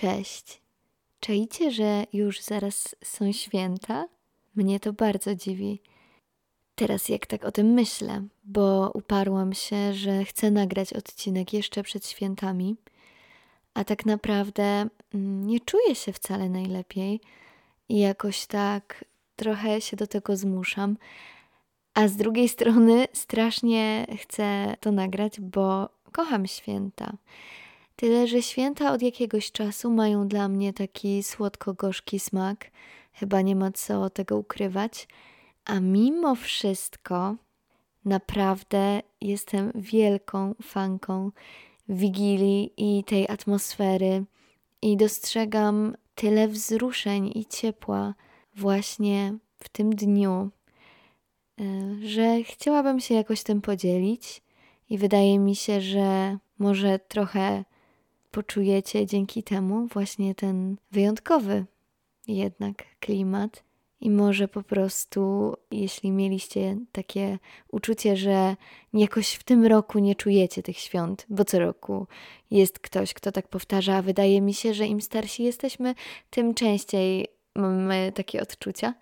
Cześć. Czaicie, że już zaraz są święta? Mnie to bardzo dziwi. Teraz jak tak o tym myślę, bo uparłam się, że chcę nagrać odcinek jeszcze przed świętami, a tak naprawdę mm, nie czuję się wcale najlepiej i jakoś tak trochę się do tego zmuszam. A z drugiej strony strasznie chcę to nagrać, bo kocham święta. Tyle, że święta od jakiegoś czasu mają dla mnie taki słodko-gorzki smak. Chyba nie ma co tego ukrywać. A mimo wszystko, naprawdę jestem wielką fanką Wigilii i tej atmosfery i dostrzegam tyle wzruszeń i ciepła właśnie w tym dniu, e, że chciałabym się jakoś tym podzielić i wydaje mi się, że może trochę poczujecie dzięki temu właśnie ten wyjątkowy jednak klimat. I może po prostu, jeśli mieliście takie uczucie, że jakoś w tym roku nie czujecie tych świąt, bo co roku jest ktoś, kto tak powtarza, a wydaje mi się, że im starsi jesteśmy, tym częściej mamy takie odczucia.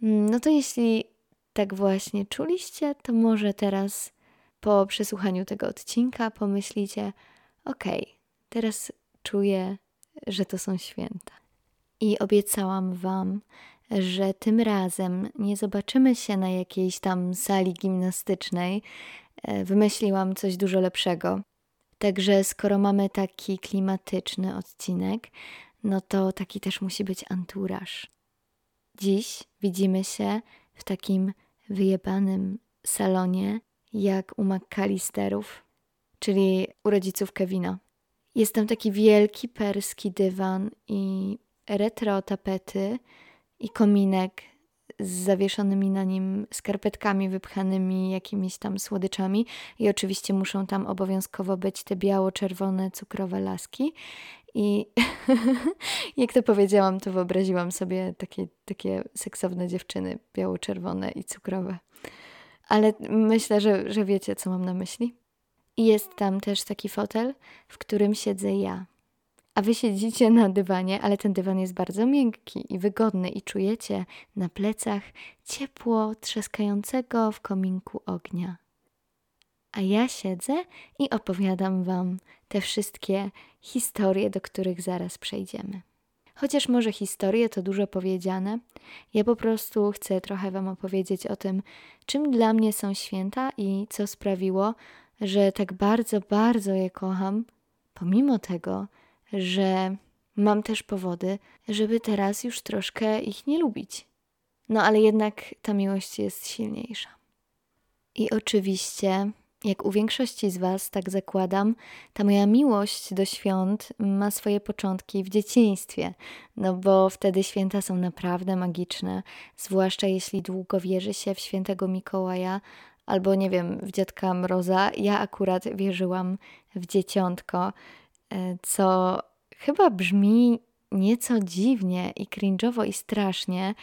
No to jeśli tak właśnie czuliście, to może teraz po przesłuchaniu tego odcinka pomyślicie: OK, teraz czuję, że to są święta. I obiecałam Wam, że tym razem nie zobaczymy się na jakiejś tam sali gimnastycznej. E, wymyśliłam coś dużo lepszego. Także skoro mamy taki klimatyczny odcinek, no to taki też musi być anturaż. Dziś widzimy się w takim wyjebanym salonie jak u McAllisterów, czyli u rodziców Kevina. Jest tam taki wielki perski dywan i retro tapety i kominek z zawieszonymi na nim skarpetkami wypchanymi jakimiś tam słodyczami i oczywiście muszą tam obowiązkowo być te biało-czerwone cukrowe laski i jak to powiedziałam, to wyobraziłam sobie takie, takie seksowne dziewczyny biało-czerwone i cukrowe. Ale myślę, że, że wiecie, co mam na myśli. Jest tam też taki fotel, w którym siedzę ja. A wy siedzicie na dywanie, ale ten dywan jest bardzo miękki i wygodny i czujecie na plecach ciepło trzaskającego w kominku ognia. A ja siedzę i opowiadam wam te wszystkie historie, do których zaraz przejdziemy. Chociaż może historie to dużo powiedziane, ja po prostu chcę trochę Wam opowiedzieć o tym, czym dla mnie są święta i co sprawiło, że tak bardzo, bardzo je kocham, pomimo tego, że mam też powody, żeby teraz już troszkę ich nie lubić. No ale jednak ta miłość jest silniejsza. I oczywiście, jak u większości z Was, tak zakładam, ta moja miłość do świąt ma swoje początki w dzieciństwie, no bo wtedy święta są naprawdę magiczne, zwłaszcza jeśli długo wierzy się w świętego Mikołaja albo nie wiem, w dziadka Mroza. Ja akurat wierzyłam w dzieciątko, e, co chyba brzmi nieco dziwnie i cringe'owo i strasznie.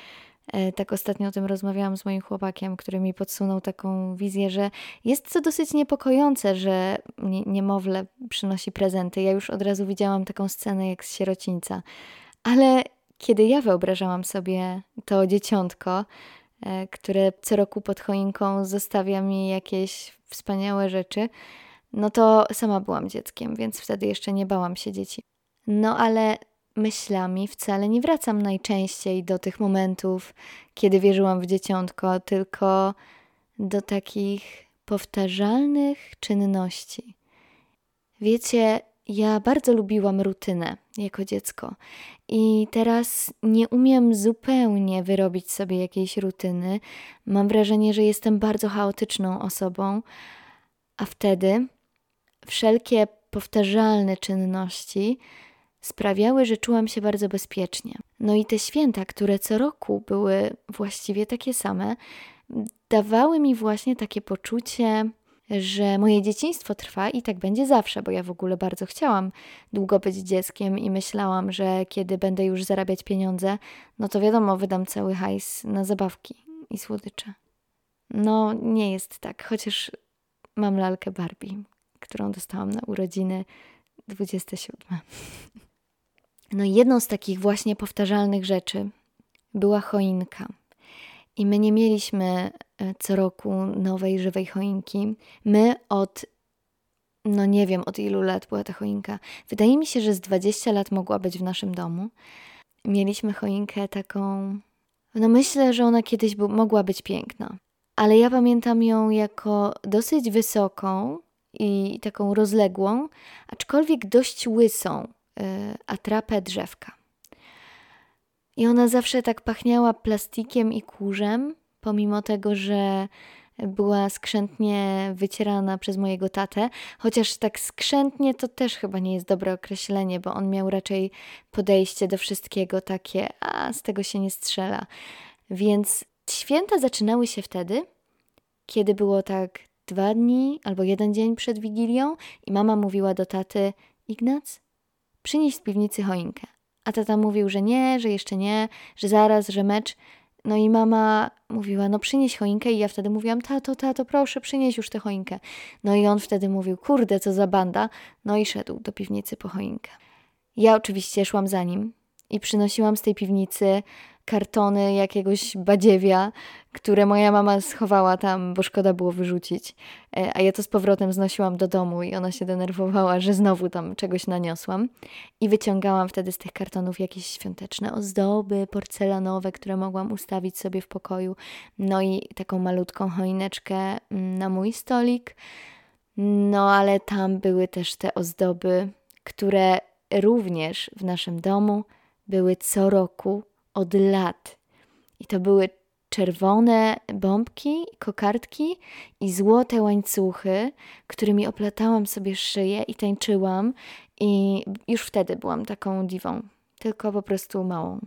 E, tak ostatnio o tym rozmawiałam z moim chłopakiem, który mi podsunął taką wizję, że jest to dosyć niepokojące, że niemowlę przynosi prezenty. Ja już od razu widziałam taką scenę jak z sierocińca. Ale kiedy ja wyobrażałam sobie to dzieciątko, które co roku pod choinką zostawia mi jakieś wspaniałe rzeczy, no to sama byłam dzieckiem, więc wtedy jeszcze nie bałam się dzieci. No ale myślami wcale nie wracam najczęściej do tych momentów, kiedy wierzyłam w dzieciątko, tylko do takich powtarzalnych czynności. Wiecie, ja bardzo lubiłam rutynę jako dziecko i teraz nie umiem zupełnie wyrobić sobie jakiejś rutyny. Mam wrażenie, że jestem bardzo chaotyczną osobą, a wtedy wszelkie powtarzalne czynności sprawiały, że czułam się bardzo bezpiecznie. No i te święta, które co roku były właściwie takie same, dawały mi właśnie takie poczucie, że moje dzieciństwo trwa i tak będzie zawsze, bo ja w ogóle bardzo chciałam długo być dzieckiem i myślałam, że kiedy będę już zarabiać pieniądze, no to wiadomo, wydam cały hajs na zabawki i słodycze. No, nie jest tak, chociaż mam lalkę Barbie, którą dostałam na urodziny 27. No jedną z takich właśnie powtarzalnych rzeczy była choinka. I my nie mieliśmy e, co roku nowej, żywej choinki. My od, no nie wiem od ilu lat była ta choinka. Wydaje mi się, że z 20 lat mogła być w naszym domu. Mieliśmy choinkę taką, no myślę, że ona kiedyś mogła być piękna. Ale ja pamiętam ją jako dosyć wysoką i taką rozległą, aczkolwiek dość łysą e, atrapę drzewka. I ona zawsze tak pachniała plastikiem i kurzem, pomimo tego, że była skrzętnie wycierana przez mojego tatę, chociaż tak skrzętnie to też chyba nie jest dobre określenie, bo on miał raczej podejście do wszystkiego takie, a z tego się nie strzela. Więc święta zaczynały się wtedy, kiedy było tak dwa dni albo jeden dzień przed Wigilią i mama mówiła do taty: Ignac, przynieś z piwnicy choinkę. A tata mówił, że nie, że jeszcze nie, że zaraz, że mecz. No i mama mówiła, no przynieś choinkę i ja wtedy mówiłam, tato, tato, proszę, przynieś już tę choinkę. No i on wtedy mówił, kurde, co za banda. No i szedł do piwnicy po choinkę. Ja oczywiście szłam za nim i przynosiłam z tej piwnicy kartony jakiegoś badziewia, które moja mama schowała tam, bo szkoda było wyrzucić. E, a ja to z powrotem znosiłam do domu i ona się denerwowała, że znowu tam czegoś naniosłam. I wyciągałam wtedy z tych kartonów jakieś świąteczne ozdoby porcelanowe, które mogłam ustawić sobie w pokoju. No i taką malutką choineczkę mm, na mój stolik. No ale tam były też te ozdoby, które również w naszym domu były co roku od lat. I to były czerwone bombki, kokardki i złote łańcuchy, którymi oplatałam sobie szyję i tańczyłam. I już wtedy byłam taką diwą, tylko po prostu małą.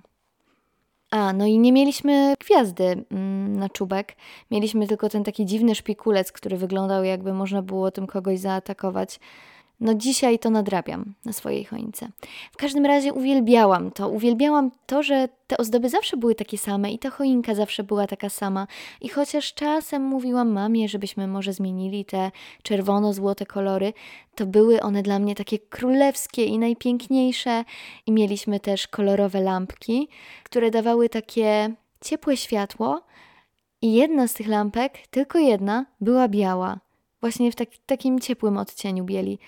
A, no i nie mieliśmy gwiazdy mm, na czubek. Mieliśmy tylko ten taki dziwny szpikulec, który wyglądał jakby można było tym kogoś zaatakować. No dzisiaj to nadrabiam na swojej choince. W każdym razie uwielbiałam to. Uwielbiałam to, że te ozdoby zawsze były takie same i ta choinka zawsze była taka sama. I chociaż czasem mówiłam mamie, żebyśmy może zmienili te czerwono-złote kolory, to były one dla mnie takie królewskie i najpiękniejsze. I mieliśmy też kolorowe lampki, które dawały takie ciepłe światło. I jedna z tych lampek, tylko jedna, była biała właśnie w tak, takim ciepłym odcieniu bieli.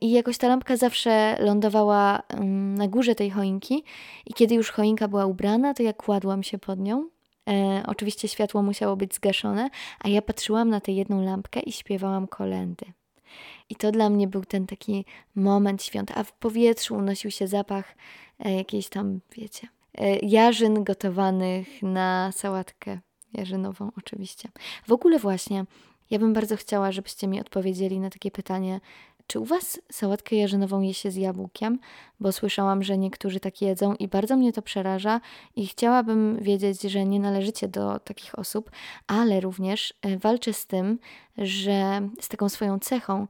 I jakoś ta lampka zawsze lądowała um, na górze tej choinki i kiedy już choinka była ubrana, to ja kładłam się pod nią. E, oczywiście światło musiało być zgaszone, a ja patrzyłam na tę jedną lampkę i śpiewałam kolendy. I to dla mnie był ten taki moment świąt, a w powietrzu unosił się zapach e, jakiejś tam, wiecie, e, jarzyn gotowanych na sałatkę jarzynową oczywiście. W ogóle właśnie ja bym bardzo chciała, żebyście mi odpowiedzieli na takie pytanie, czy u Was sałatkę jarzynową je się z jabłkiem? Bo słyszałam, że niektórzy tak jedzą i bardzo mnie to przeraża i chciałabym wiedzieć, że nie należycie do takich osób, ale również e, walczę z tym, że z taką swoją cechą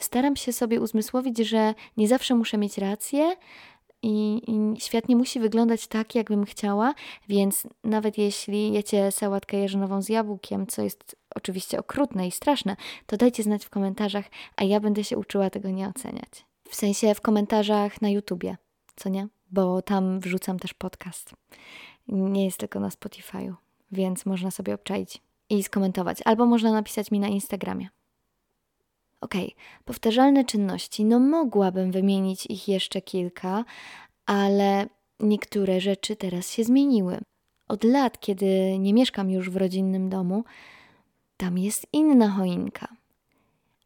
staram się sobie uzmysłowić, że nie zawsze muszę mieć rację, i, i, świat nie musi wyglądać tak, jakbym chciała, więc nawet jeśli jecie sałatkę jarzynową z jabłkiem, co jest oczywiście okrutne i straszne, to dajcie znać w komentarzach, a ja będę się uczyła tego nie oceniać. W sensie w komentarzach na YouTubie, co nie? Bo tam wrzucam też podcast. Nie jest tylko na Spotify'u, więc można sobie obczaić i skomentować. Albo można napisać mi na Instagramie. Ok, powtarzalne czynności. No, mogłabym wymienić ich jeszcze kilka, ale niektóre rzeczy teraz się zmieniły. Od lat, kiedy nie mieszkam już w rodzinnym domu, tam jest inna choinka.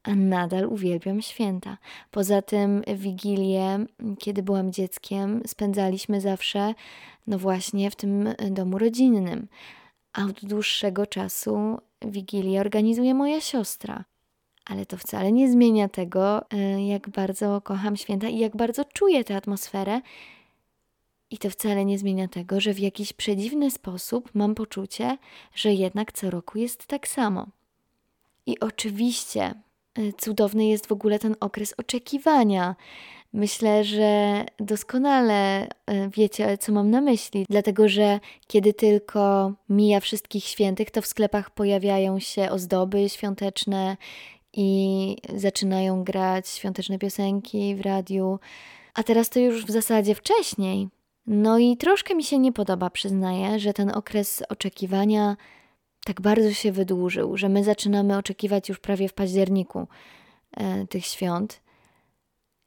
A nadal uwielbiam święta. Poza tym Wigilię, kiedy byłam dzieckiem, spędzaliśmy zawsze, no właśnie, w tym domu rodzinnym. A od dłuższego czasu Wigilię organizuje moja siostra. Ale to wcale nie zmienia tego, e, jak bardzo kocham święta i jak bardzo czuję tę atmosferę. I to wcale nie zmienia tego, że w jakiś przedziwny sposób mam poczucie, że jednak co roku jest tak samo. I oczywiście e, cudowny jest w ogóle ten okres oczekiwania. Myślę, że doskonale e, wiecie, co mam na myśli, dlatego że kiedy tylko mija wszystkich świętych, to w sklepach pojawiają się ozdoby świąteczne, i zaczynają grać świąteczne piosenki w radiu. a teraz to już w zasadzie wcześniej. No i troszkę mi się nie podoba, przyznaję, że ten okres oczekiwania tak bardzo się wydłużył, że my zaczynamy oczekiwać już prawie w październiku e, tych świąt.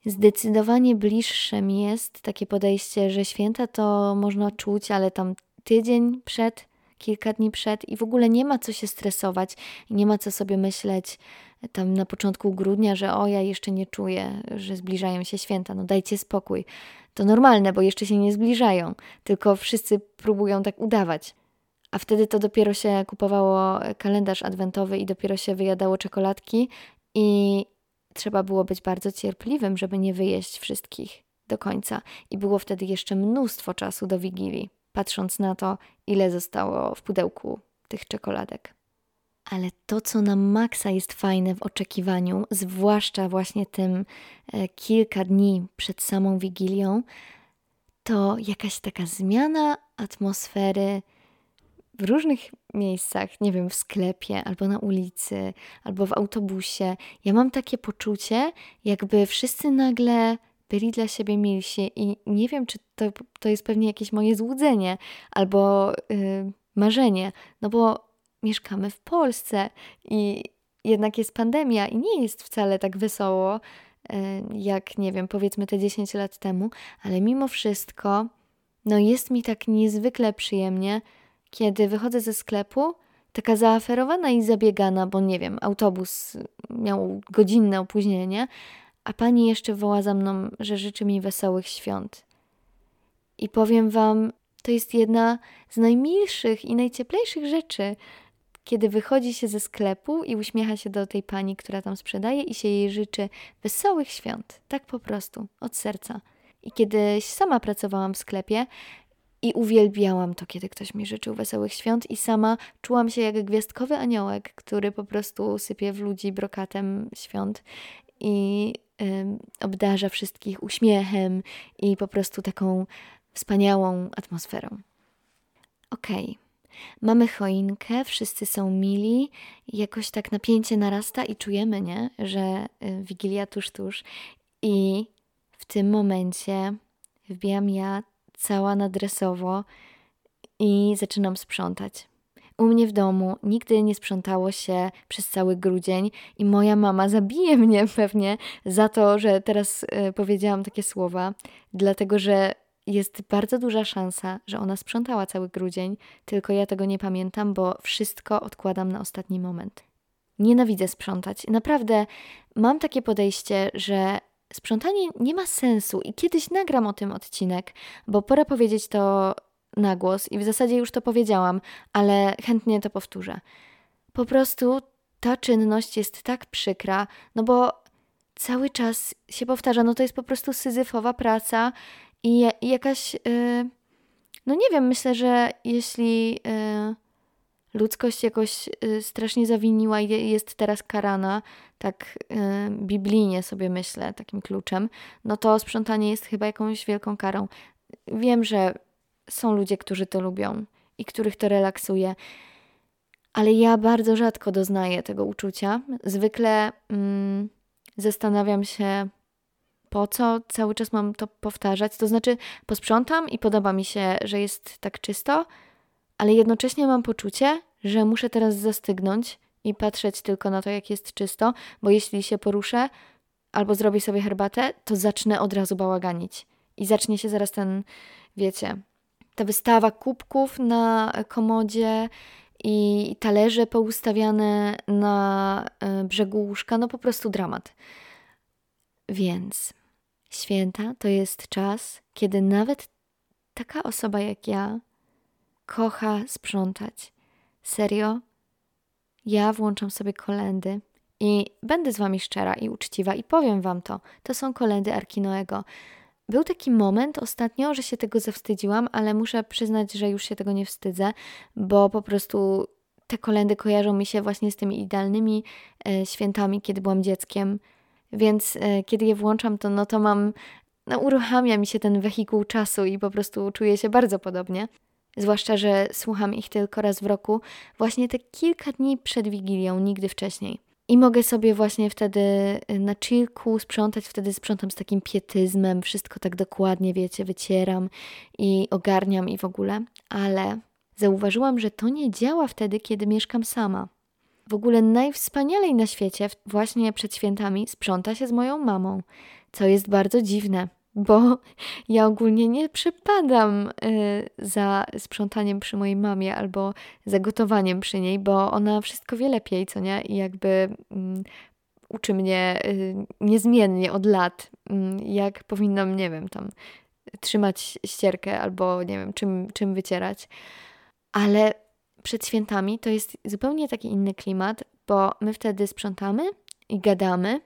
Zdecydowanie bliższe mi jest takie podejście, że święta to można czuć, ale tam tydzień przed, kilka dni przed i w ogóle nie ma co się stresować, nie ma co sobie myśleć tam na początku grudnia, że o ja jeszcze nie czuję, że zbliżają się święta. No dajcie spokój. To normalne, bo jeszcze się nie zbliżają, tylko wszyscy próbują tak udawać. A wtedy to dopiero się kupowało kalendarz adwentowy i dopiero się wyjadało czekoladki i trzeba było być bardzo cierpliwym, żeby nie wyjeść wszystkich do końca. I było wtedy jeszcze mnóstwo czasu do wigilii, patrząc na to, ile zostało w pudełku tych czekoladek. Ale to, co na maksa jest fajne w oczekiwaniu, zwłaszcza właśnie tym e, kilka dni przed samą wigilią, to jakaś taka zmiana atmosfery w różnych miejscach, nie wiem, w sklepie, albo na ulicy, albo w autobusie. Ja mam takie poczucie, jakby wszyscy nagle byli dla siebie milsi i nie wiem, czy to, to jest pewnie jakieś moje złudzenie albo yy, marzenie, no bo mieszkamy w Polsce i jednak jest pandemia i nie jest wcale tak wesoło, yy, jak nie wiem, powiedzmy te 10 lat temu, ale mimo wszystko, no jest mi tak niezwykle przyjemnie, kiedy wychodzę ze sklepu, taka zaaferowana i zabiegana, bo nie wiem, autobus miał godzinne opóźnienie, a pani jeszcze woła za mną, że życzy mi wesołych świąt. I powiem wam, to jest jedna z najmilszych i najcieplejszych rzeczy, kiedy wychodzi się ze sklepu i uśmiecha się do tej pani, która tam sprzedaje i się jej życzy wesołych świąt. Tak po prostu, od serca. I kiedyś sama pracowałam w sklepie i uwielbiałam to, kiedy ktoś mi życzył wesołych świąt, i sama czułam się jak gwiazdkowy aniołek, który po prostu sypie w ludzi brokatem świąt i obdarza wszystkich uśmiechem i po prostu taką wspaniałą atmosferą. Okej. Okay. Mamy choinkę, wszyscy są mili, jakoś tak napięcie narasta i czujemy, nie, że y, wigilia tuż, tuż. I w tym momencie wbijam ja cała nadresowo i zaczynam sprzątać. U mnie w domu nigdy nie sprzątało się przez cały grudzień i moja mama zabije mnie pewnie za to, że teraz y, powiedziałam takie słowa, dlatego że jest bardzo duża szansa, że ona sprzątała cały grudzień, tylko ja tego nie pamiętam, bo wszystko odkładam na ostatni moment. Nienawidzę sprzątać. Naprawdę mam takie podejście, że sprzątanie nie ma sensu i kiedyś nagram o tym odcinek, bo pora powiedzieć to na głos i w zasadzie już to powiedziałam, ale chętnie to powtórzę. Po prostu ta czynność jest tak przykra, no bo cały czas się powtarza, no to jest po prostu syzyfowa praca i, jakaś, yy, no nie wiem, myślę, że jeśli yy, ludzkość jakoś yy, strasznie zawiniła i jest teraz karana, tak biblijnie sobie myślę, takim kluczem, no to sprzątanie jest chyba jakąś wielką karą. Wiem, że są ludzie, którzy to lubią i których to relaksuje, ale ja bardzo rzadko doznaję tego uczucia. Zwykle mm, zastanawiam się, po co cały czas mam to powtarzać. To znaczy, posprzątam i podoba mi się, że jest tak czysto, ale jednocześnie mam poczucie, że muszę teraz zastygnąć i patrzeć tylko na to, jak jest czysto, bo jeśli się poruszę albo zrobię sobie herbatę, to zacznę od razu bałaganić. I zacznie się zaraz ten, wiecie, ta wystawa kubków na komodzie i talerze poustawiane na e, brzegu łóżka, no po prostu dramat. Więc święta to jest czas, kiedy nawet taka osoba jak ja kocha sprzątać. Serio, ja włączam sobie kolendy i będę z wami szczera i uczciwa i powiem wam to. To są kolendy Arkinoego. Był taki moment ostatnio, że się tego zawstydziłam, ale muszę przyznać, że już się tego nie wstydzę, bo po prostu te kolendy kojarzą mi się właśnie z tymi idealnymi e, świętami, kiedy byłam dzieckiem. Więc e, kiedy je włączam, to no to mam, no uruchamia mi się ten wehikuł czasu i po prostu czuję się bardzo podobnie. Zwłaszcza, że słucham ich tylko raz w roku, właśnie te kilka dni przed Wigilią, nigdy wcześniej. I mogę sobie właśnie wtedy y, na chillku sprzątać, wtedy sprzątam z takim pietyzmem, wszystko tak dokładnie, wiecie, wycieram i ogarniam i w ogóle, ale zauważyłam, że to nie działa wtedy, kiedy mieszkam sama. W ogóle najwspanialej na świecie, właśnie przed świętami, sprząta się z moją mamą, co jest bardzo dziwne, bo ja ogólnie nie przypadam y, za sprzątaniem przy mojej mamie albo za gotowaniem przy niej, bo ona wszystko wie lepiej, co nie? I jakby y, uczy mnie y, niezmiennie od lat, mm, jak powinnam, nie wiem, tam trzymać ścierkę albo nie wiem, czym, czym wycierać. Ale przed świętami to jest zupełnie taki inny klimat, bo my wtedy sprzątamy i gadamy.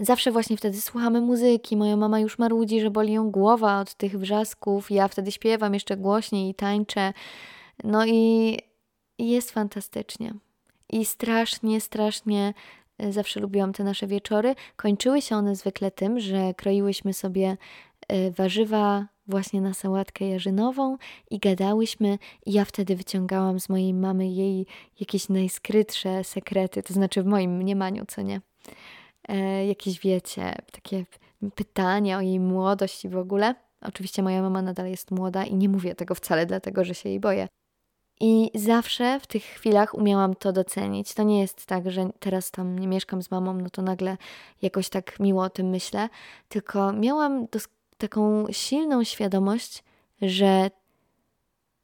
Zawsze właśnie wtedy słuchamy muzyki. Moja mama już marudzi, że boli ją głowa od tych wrzasków. Ja wtedy śpiewam jeszcze głośniej i tańczę. No i jest fantastycznie. I strasznie, strasznie e, zawsze lubiłam te nasze wieczory. Kończyły się one zwykle tym, że kroiłyśmy sobie e, warzywa właśnie na sałatkę jarzynową i gadałyśmy i ja wtedy wyciągałam z mojej mamy jej jakieś najskrytsze sekrety, to znaczy w moim mniemaniu, co nie? E, jakieś, wiecie, takie pytania o jej młodość i w ogóle. Oczywiście moja mama nadal jest młoda i nie mówię tego wcale dlatego, że się jej boję. I zawsze w tych chwilach umiałam to docenić. To nie jest tak, że teraz tam nie mieszkam z mamą, no to nagle jakoś tak miło o tym myślę, tylko miałam dos- taką silną świadomość, że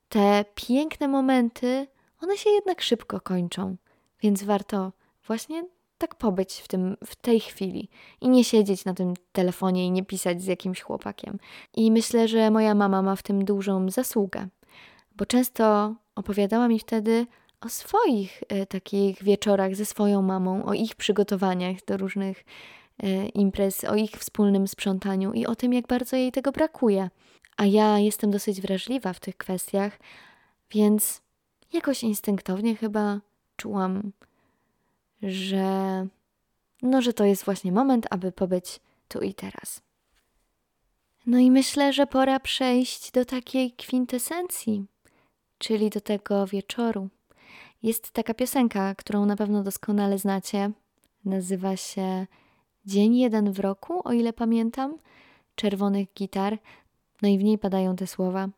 te piękne momenty, one się jednak szybko kończą, więc warto właśnie tak pobyć w, tym, w tej chwili i nie siedzieć na tym telefonie i nie pisać z jakimś chłopakiem. I myślę, że moja mama ma w tym dużą zasługę, bo często opowiadała mi wtedy o swoich y, takich wieczorach ze swoją mamą, o ich przygotowaniach do różnych imprez, o ich wspólnym sprzątaniu i o tym, jak bardzo jej tego brakuje. A ja jestem dosyć wrażliwa w tych kwestiach, więc jakoś instynktownie chyba czułam, że no, że to jest właśnie moment, aby pobyć tu i teraz. No i myślę, że pora przejść do takiej kwintesencji, czyli do tego wieczoru. Jest taka piosenka, którą na pewno doskonale znacie. Nazywa się Dzień jeden w roku, o ile pamiętam, czerwonych gitar. No i w niej padają te słowa,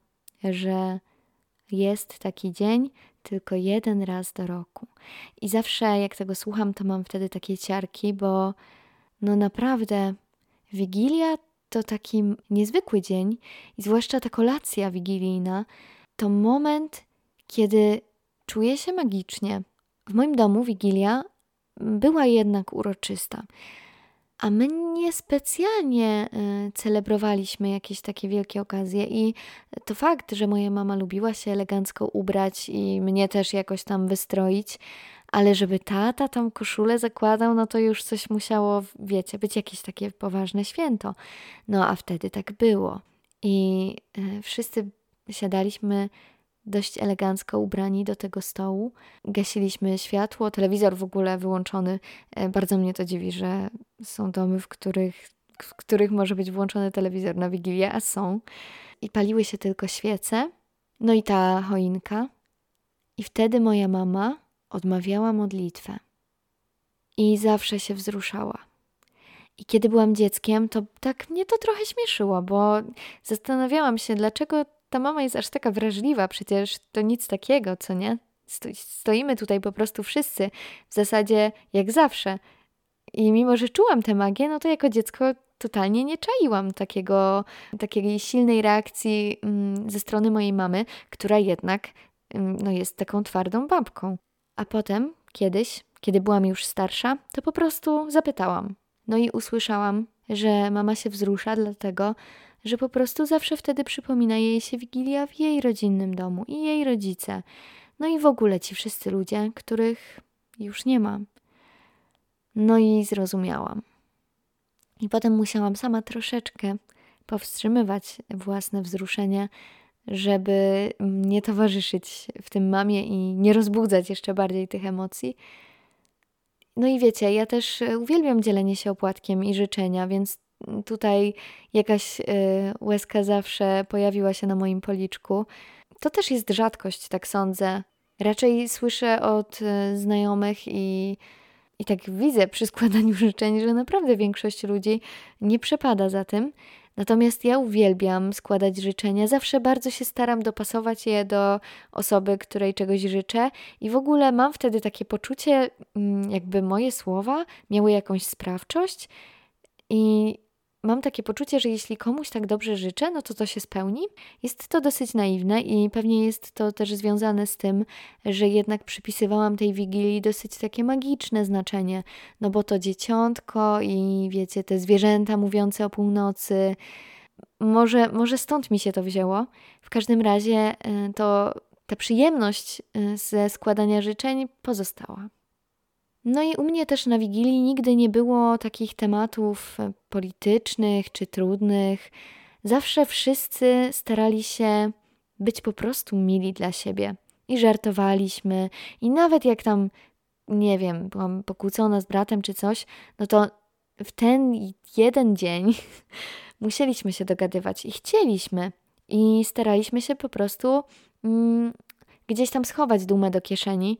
że jest taki dzień tylko jeden raz do roku. I zawsze jak tego słucham, to mam wtedy takie ciarki, bo no naprawdę Wigilia to taki niezwykły dzień i zwłaszcza ta kolacja wigilijna to moment, kiedy czuję się magicznie. W moim domu Wigilia była jednak uroczysta. A my niespecjalnie y, celebrowaliśmy jakieś takie wielkie okazje i to fakt, że moja mama lubiła się elegancko ubrać i mnie też jakoś tam wystroić, ale żeby tata tam koszulę zakładał, no to już coś musiało, wiecie, być jakieś takie poważne święto. No a wtedy tak było. I y, wszyscy siadaliśmy dość elegancko ubrani do tego stołu. Gasiliśmy światło, telewizor w ogóle wyłączony. E, bardzo mnie to dziwi, że są domy, w których, w których może być włączony telewizor na Wigilię, a są. I paliły się tylko świece, no i ta choinka. I wtedy moja mama odmawiała modlitwę. I zawsze się wzruszała. I kiedy byłam dzieckiem, to tak mnie to trochę śmieszyło, bo zastanawiałam się, dlaczego ta mama jest aż taka wrażliwa, przecież to nic takiego, co nie? Stoimy tutaj po prostu wszyscy, w zasadzie jak zawsze. I mimo, że czułam tę magię, no to jako dziecko totalnie nie czaiłam takiego, takiej silnej reakcji mm, ze strony mojej mamy, która jednak mm, no, jest taką twardą babką. A potem, kiedyś, kiedy byłam już starsza, to po prostu zapytałam. No i usłyszałam, że mama się wzrusza, dlatego że po prostu zawsze wtedy przypomina jej się Wigilia w jej rodzinnym domu i jej rodzice. No i w ogóle ci wszyscy ludzie, których już nie ma. No i zrozumiałam. I potem musiałam sama troszeczkę powstrzymywać własne wzruszenie, żeby nie towarzyszyć w tym mamie i nie rozbudzać jeszcze bardziej tych emocji. No i wiecie, ja też uwielbiam dzielenie się opłatkiem i życzenia, więc tutaj jakaś y, łezka zawsze pojawiła się na moim policzku. To też jest rzadkość, tak sądzę. Raczej słyszę od y, znajomych i I tak widzę przy składaniu życzeń, że naprawdę większość ludzi nie przepada za tym. Natomiast ja uwielbiam składać życzenia. Zawsze bardzo się staram dopasować je do osoby, której czegoś życzę, i w ogóle mam wtedy takie poczucie, mm, jakby moje słowa miały jakąś sprawczość. I mam takie poczucie, że jeśli komuś tak dobrze życzę, no to to się spełni. Jest to dosyć naiwne i pewnie jest to też związane z tym, że jednak przypisywałam tej wigilii dosyć takie magiczne znaczenie, no bo to dzieciątko i wiecie, te zwierzęta mówiące o północy. Może, może stąd mi się to wzięło. W każdym razie y, to ta przyjemność y, ze składania życzeń pozostała. No i u mnie też na Wigilii nigdy nie było takich tematów e, politycznych czy trudnych. Zawsze wszyscy starali się być po prostu mili dla siebie i żartowaliśmy. I nawet jak tam, nie wiem, byłam pokłócona z bratem czy coś, no to w ten jeden dzień musieliśmy się dogadywać i chcieliśmy. I staraliśmy się po prostu mm, gdzieś tam schować dumę do kieszeni,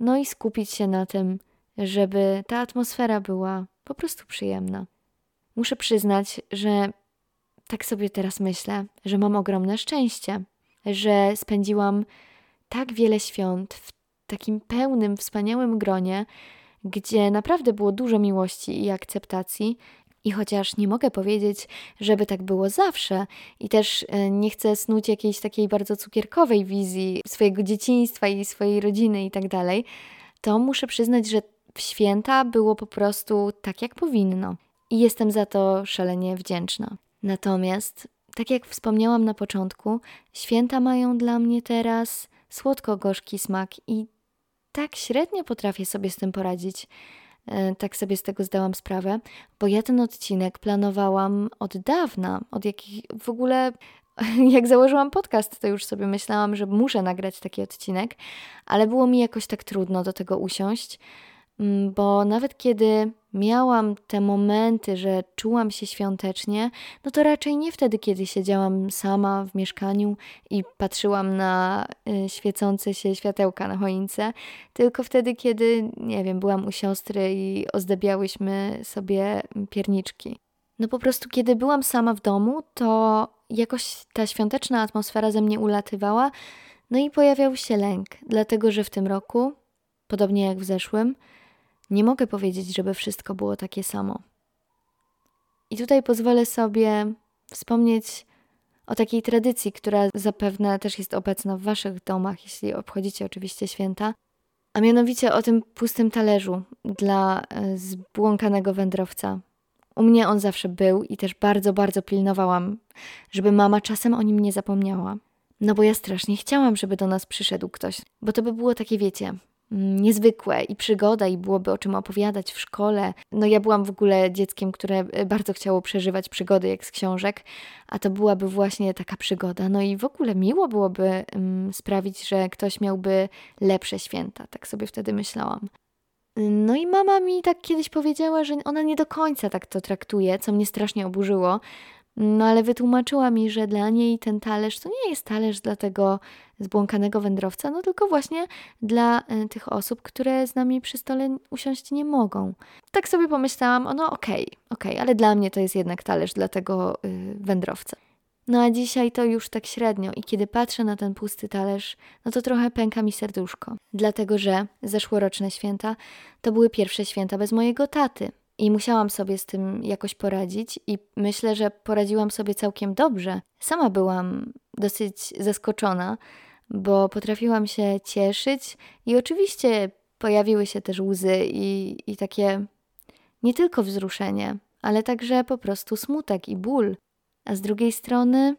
no i skupić się na tym, żeby ta atmosfera była po prostu przyjemna. Muszę przyznać, że tak sobie teraz myślę, że mam ogromne szczęście, że spędziłam tak wiele świąt w takim pełnym, wspaniałym gronie, gdzie naprawdę było dużo miłości i akceptacji. I chociaż nie mogę powiedzieć, żeby tak było zawsze, i też e, nie chcę snuć jakiejś takiej bardzo cukierkowej wizji swojego dzieciństwa i swojej rodziny i tak dalej, to muszę przyznać, że w święta było po prostu tak, jak powinno. I jestem za to szalenie wdzięczna. Natomiast, tak jak wspomniałam na początku, święta mają dla mnie teraz słodko-gorzki smak i tak średnio potrafię sobie z tym poradzić. E, tak sobie z tego zdałam sprawę, bo ja ten odcinek planowałam od dawna, od jakich w ogóle jak założyłam podcast, to już sobie myślałam, że muszę nagrać taki odcinek, ale było mi jakoś tak trudno do tego usiąść. Mm, bo nawet kiedy miałam te momenty, że czułam się świątecznie, no to raczej nie wtedy, kiedy siedziałam sama w mieszkaniu i patrzyłam na y, świecące się światełka na choince, tylko wtedy, kiedy, nie wiem, byłam u siostry i ozdabiałyśmy sobie pierniczki. No po prostu, kiedy byłam sama w domu, to jakoś ta świąteczna atmosfera ze mnie ulatywała, no i pojawiał się lęk, dlatego że w tym roku, podobnie jak w zeszłym, nie mogę powiedzieć, żeby wszystko było takie samo. I tutaj pozwolę sobie wspomnieć o takiej tradycji, która zapewne też jest obecna w Waszych domach, jeśli obchodzicie oczywiście święta, a mianowicie o tym pustym talerzu dla e, zbłąkanego wędrowca. U mnie on zawsze był i też bardzo, bardzo pilnowałam, żeby mama czasem o nim nie zapomniała. No bo ja strasznie chciałam, żeby do nas przyszedł ktoś, bo to by było takie, wiecie, niezwykłe i przygoda i byłoby o czym opowiadać w szkole. No ja byłam w ogóle dzieckiem, które e, bardzo chciało przeżywać przygody jak z książek, a to byłaby właśnie taka przygoda. No i w ogóle miło byłoby um, sprawić, że ktoś miałby lepsze święta, tak sobie wtedy myślałam. No i mama mi tak kiedyś powiedziała, że ona nie do końca tak to traktuje, co mnie strasznie oburzyło, no ale wytłumaczyła mi, że dla niej ten talerz to nie jest talerz dla tego zbłąkanego wędrowca, no tylko właśnie dla y, tych osób, które z nami przy stole usiąść nie mogą. Tak sobie pomyślałam, no okej, okay, okej, okay, ale dla mnie to jest jednak talerz dla tego y, wędrowca. No a dzisiaj to już tak średnio i kiedy patrzę na ten pusty talerz, no to trochę pęka mi serduszko. Dlatego, że zeszłoroczne święta to były pierwsze święta bez mojego taty. I musiałam sobie z tym jakoś poradzić, i myślę, że poradziłam sobie całkiem dobrze. Sama byłam dosyć zaskoczona, bo potrafiłam się cieszyć, i oczywiście pojawiły się też łzy i, i takie nie tylko wzruszenie, ale także po prostu smutek i ból. A z drugiej strony,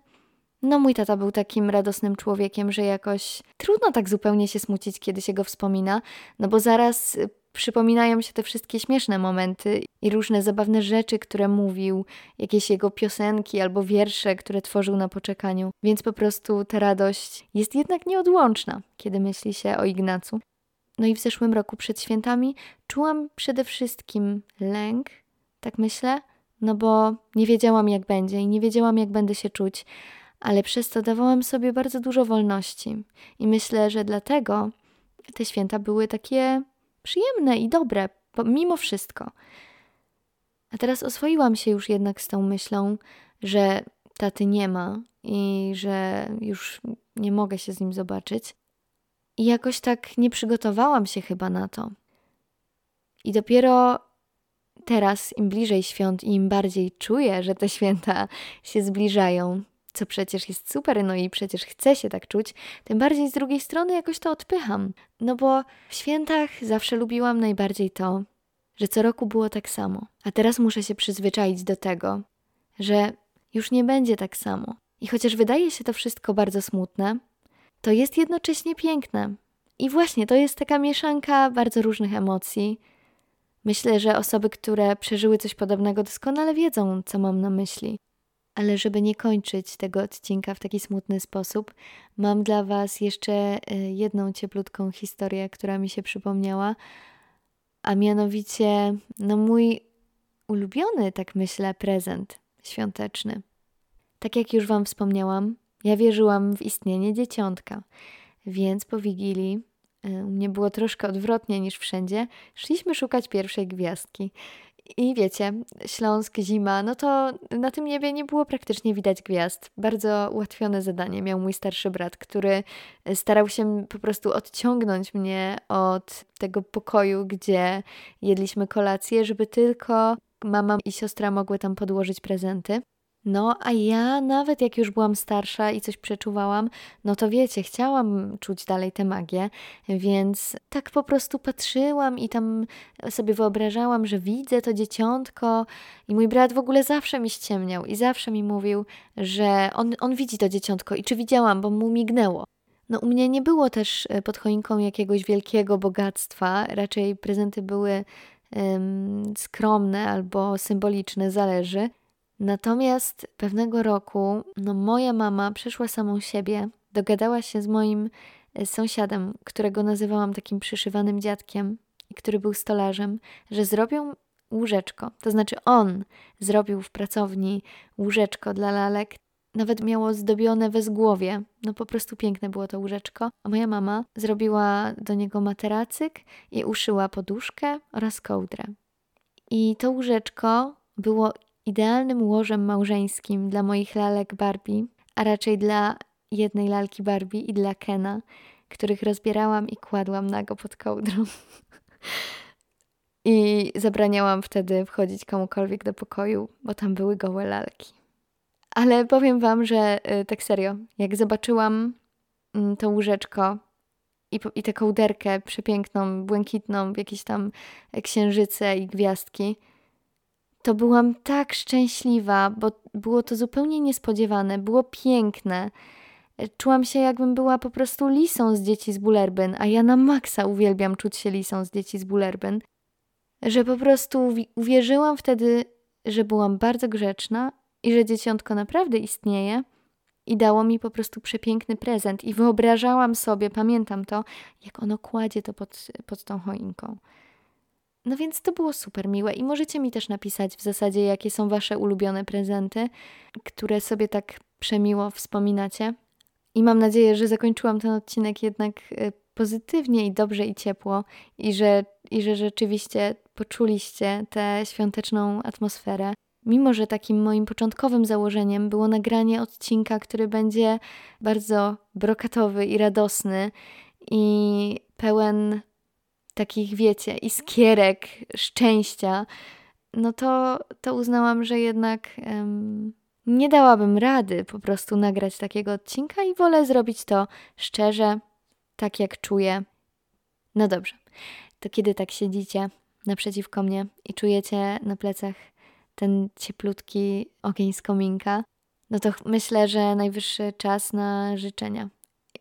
no mój tata był takim radosnym człowiekiem, że jakoś trudno tak zupełnie się smucić, kiedy się go wspomina, no bo zaraz przypominają się te wszystkie śmieszne momenty i różne zabawne rzeczy, które mówił, jakieś jego piosenki albo wiersze, które tworzył na poczekaniu. Więc po prostu ta radość jest jednak nieodłączna, kiedy myśli się o Ignacu. No i w zeszłym roku przed świętami czułam przede wszystkim lęk, tak myślę, no bo nie wiedziałam jak będzie i nie wiedziałam jak będę się czuć, ale przez to dawałam sobie bardzo dużo wolności. I myślę, że dlatego te święta były takie przyjemne i dobre, mimo wszystko. A teraz oswoiłam się już jednak z tą myślą, że taty nie ma i że już nie mogę się z nim zobaczyć. I jakoś tak nie przygotowałam się chyba na to. I dopiero teraz, im bliżej świąt i im bardziej czuję, że te święta się zbliżają, co przecież jest super, no i przecież chcę się tak czuć, tym bardziej z drugiej strony jakoś to odpycham. No bo w świętach zawsze lubiłam najbardziej to, że co roku było tak samo. A teraz muszę się przyzwyczaić do tego, że już nie będzie tak samo. I chociaż wydaje się to wszystko bardzo smutne, to jest jednocześnie piękne. I właśnie to jest taka mieszanka bardzo różnych emocji. Myślę, że osoby, które przeżyły coś podobnego, doskonale wiedzą, co mam na myśli. Ale żeby nie kończyć tego odcinka w taki smutny sposób, mam dla Was jeszcze e, jedną cieplutką historię, która mi się przypomniała, a mianowicie no mój ulubiony, tak myślę, prezent świąteczny. Tak jak już Wam wspomniałam, ja wierzyłam w istnienie dzieciątka, więc po Wigilii u mnie było troszkę odwrotnie niż wszędzie. Szliśmy szukać pierwszej gwiazdki. I wiecie, Śląsk, zima, no to na tym niebie nie było praktycznie widać gwiazd. Bardzo ułatwione zadanie miał mój starszy brat, który starał się po prostu odciągnąć mnie od tego pokoju, gdzie jedliśmy kolację, żeby tylko mama i siostra mogły tam podłożyć prezenty. No, a ja nawet jak już byłam starsza i coś przeczuwałam, no to wiecie, chciałam czuć dalej tę magię, więc tak po prostu patrzyłam i tam sobie wyobrażałam, że widzę to dzieciątko i mój brat w ogóle zawsze mi ściemniał i zawsze mi mówił, że on, on widzi to dzieciątko i czy widziałam, bo mu mignęło. No u mnie nie było też e, pod choinką jakiegoś wielkiego bogactwa, raczej prezenty były um, skromne albo symboliczne, zależy. Natomiast pewnego roku, no moja mama przeszła samą siebie, dogadała się z moim e, sąsiadem, którego nazywałam takim przyszywanym dziadkiem, który był stolarzem, że zrobią łóżeczko. To znaczy on zrobił w pracowni łóżeczko dla lalek. Nawet miało zdobione wezgłowie. No po prostu piękne było to łóżeczko. A moja mama zrobiła do niego materacyk i uszyła poduszkę oraz kołdrę. I to łóżeczko było idealnym łożem małżeńskim dla moich lalek Barbie, a raczej dla jednej lalki Barbie i dla Kena, których rozbierałam i kładłam nago pod kołdrą. I zabraniałam wtedy wchodzić komukolwiek do pokoju, bo tam były gołe lalki. Ale powiem Wam, że y, tak serio, jak zobaczyłam mm, to łóżeczko i, i tę kołderkę przepiękną, błękitną, jakieś tam księżyce i gwiazdki, to byłam tak szczęśliwa, bo było to zupełnie niespodziewane, było piękne. Czułam się, jakbym była po prostu lisą z dzieci z Bullerbyn, a ja na maksa uwielbiam czuć się lisą z dzieci z Bullerbyn. Że po prostu uwierzyłam wtedy, że byłam bardzo grzeczna i że dzieciątko naprawdę istnieje i dało mi po prostu przepiękny prezent. I wyobrażałam sobie, pamiętam to, jak ono kładzie to pod, pod tą choinką. No więc to było super miłe i możecie mi też napisać w zasadzie, jakie są Wasze ulubione prezenty, które sobie tak przemiło wspominacie. I mam nadzieję, że zakończyłam ten odcinek jednak y, pozytywnie i dobrze i ciepło i że, i że rzeczywiście poczuliście tę świąteczną atmosferę. Mimo, że takim moim początkowym założeniem było nagranie odcinka, który będzie bardzo brokatowy i radosny i pełen takich, wiecie, iskierek szczęścia, no to, to uznałam, że jednak um, nie dałabym rady po prostu nagrać takiego odcinka i wolę zrobić to szczerze, tak jak czuję. No dobrze, to kiedy tak siedzicie naprzeciwko mnie i czujecie na plecach ten cieplutki ogień z kominka, no to myślę, że najwyższy czas na życzenia.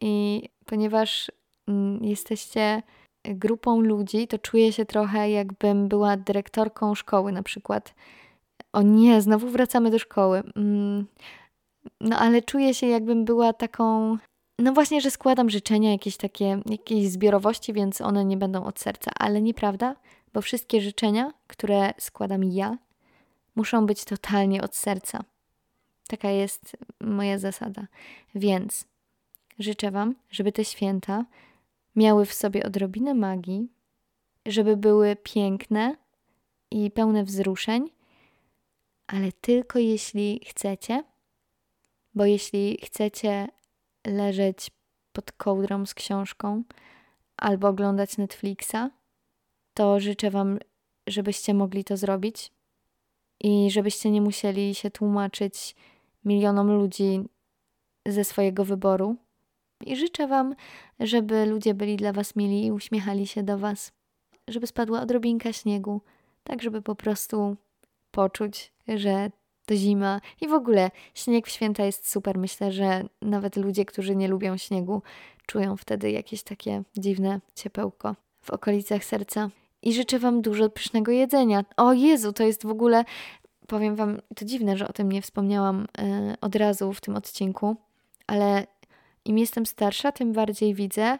I ponieważ mm, jesteście grupą ludzi, to czuję się trochę jakbym była dyrektorką szkoły na przykład. O nie, znowu wracamy do szkoły. Mm, no ale czuję się jakbym była taką no właśnie, że składam życzenia jakieś takie, jakiejś zbiorowości, więc one nie będą od serca, ale nieprawda, bo wszystkie życzenia, które składam ja, muszą być totalnie od serca. Taka jest moja zasada. Więc życzę Wam, żeby te święta miały w sobie odrobinę magii, żeby były piękne i pełne wzruszeń, ale tylko jeśli chcecie, bo jeśli chcecie leżeć pod kołdrą z książką albo oglądać Netflixa, to życzę Wam, żebyście mogli to zrobić i żebyście nie musieli się tłumaczyć milionom ludzi ze swojego wyboru. I życzę Wam, żeby ludzie byli dla Was mili i uśmiechali się do Was, żeby spadła odrobinka śniegu, tak żeby po prostu poczuć, że to zima i w ogóle śnieg w święta jest super. Myślę, że nawet ludzie, którzy nie lubią śniegu, czują wtedy jakieś takie dziwne ciepełko w okolicach serca. I życzę Wam dużo pysznego jedzenia. O Jezu, to jest w ogóle, powiem Wam, to dziwne, że o tym nie wspomniałam yy, od razu w tym odcinku, ale im jestem starsza, tym bardziej widzę,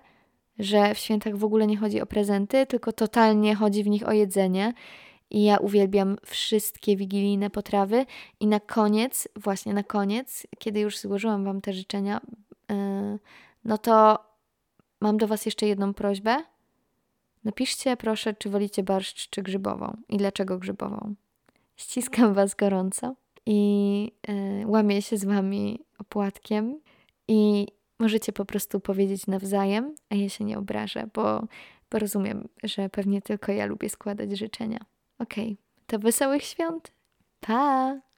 że w świętach w ogóle nie chodzi o prezenty, tylko totalnie chodzi w nich o jedzenie. I ja uwielbiam wszystkie wigilijne potrawy. I na koniec, właśnie na koniec, kiedy już złożyłam Wam te życzenia, yy, no to mam do Was jeszcze jedną prośbę. Napiszcie proszę, czy wolicie barszcz, czy grzybową i dlaczego grzybową. Ściskam Was gorąco i yy, łamię się z Wami opłatkiem i możecie po prostu powiedzieć nawzajem, a ja się nie obrażę, bo, bo rozumiem, że pewnie tylko ja lubię składać życzenia. Okej, okay. to wesołych świąt. Pa!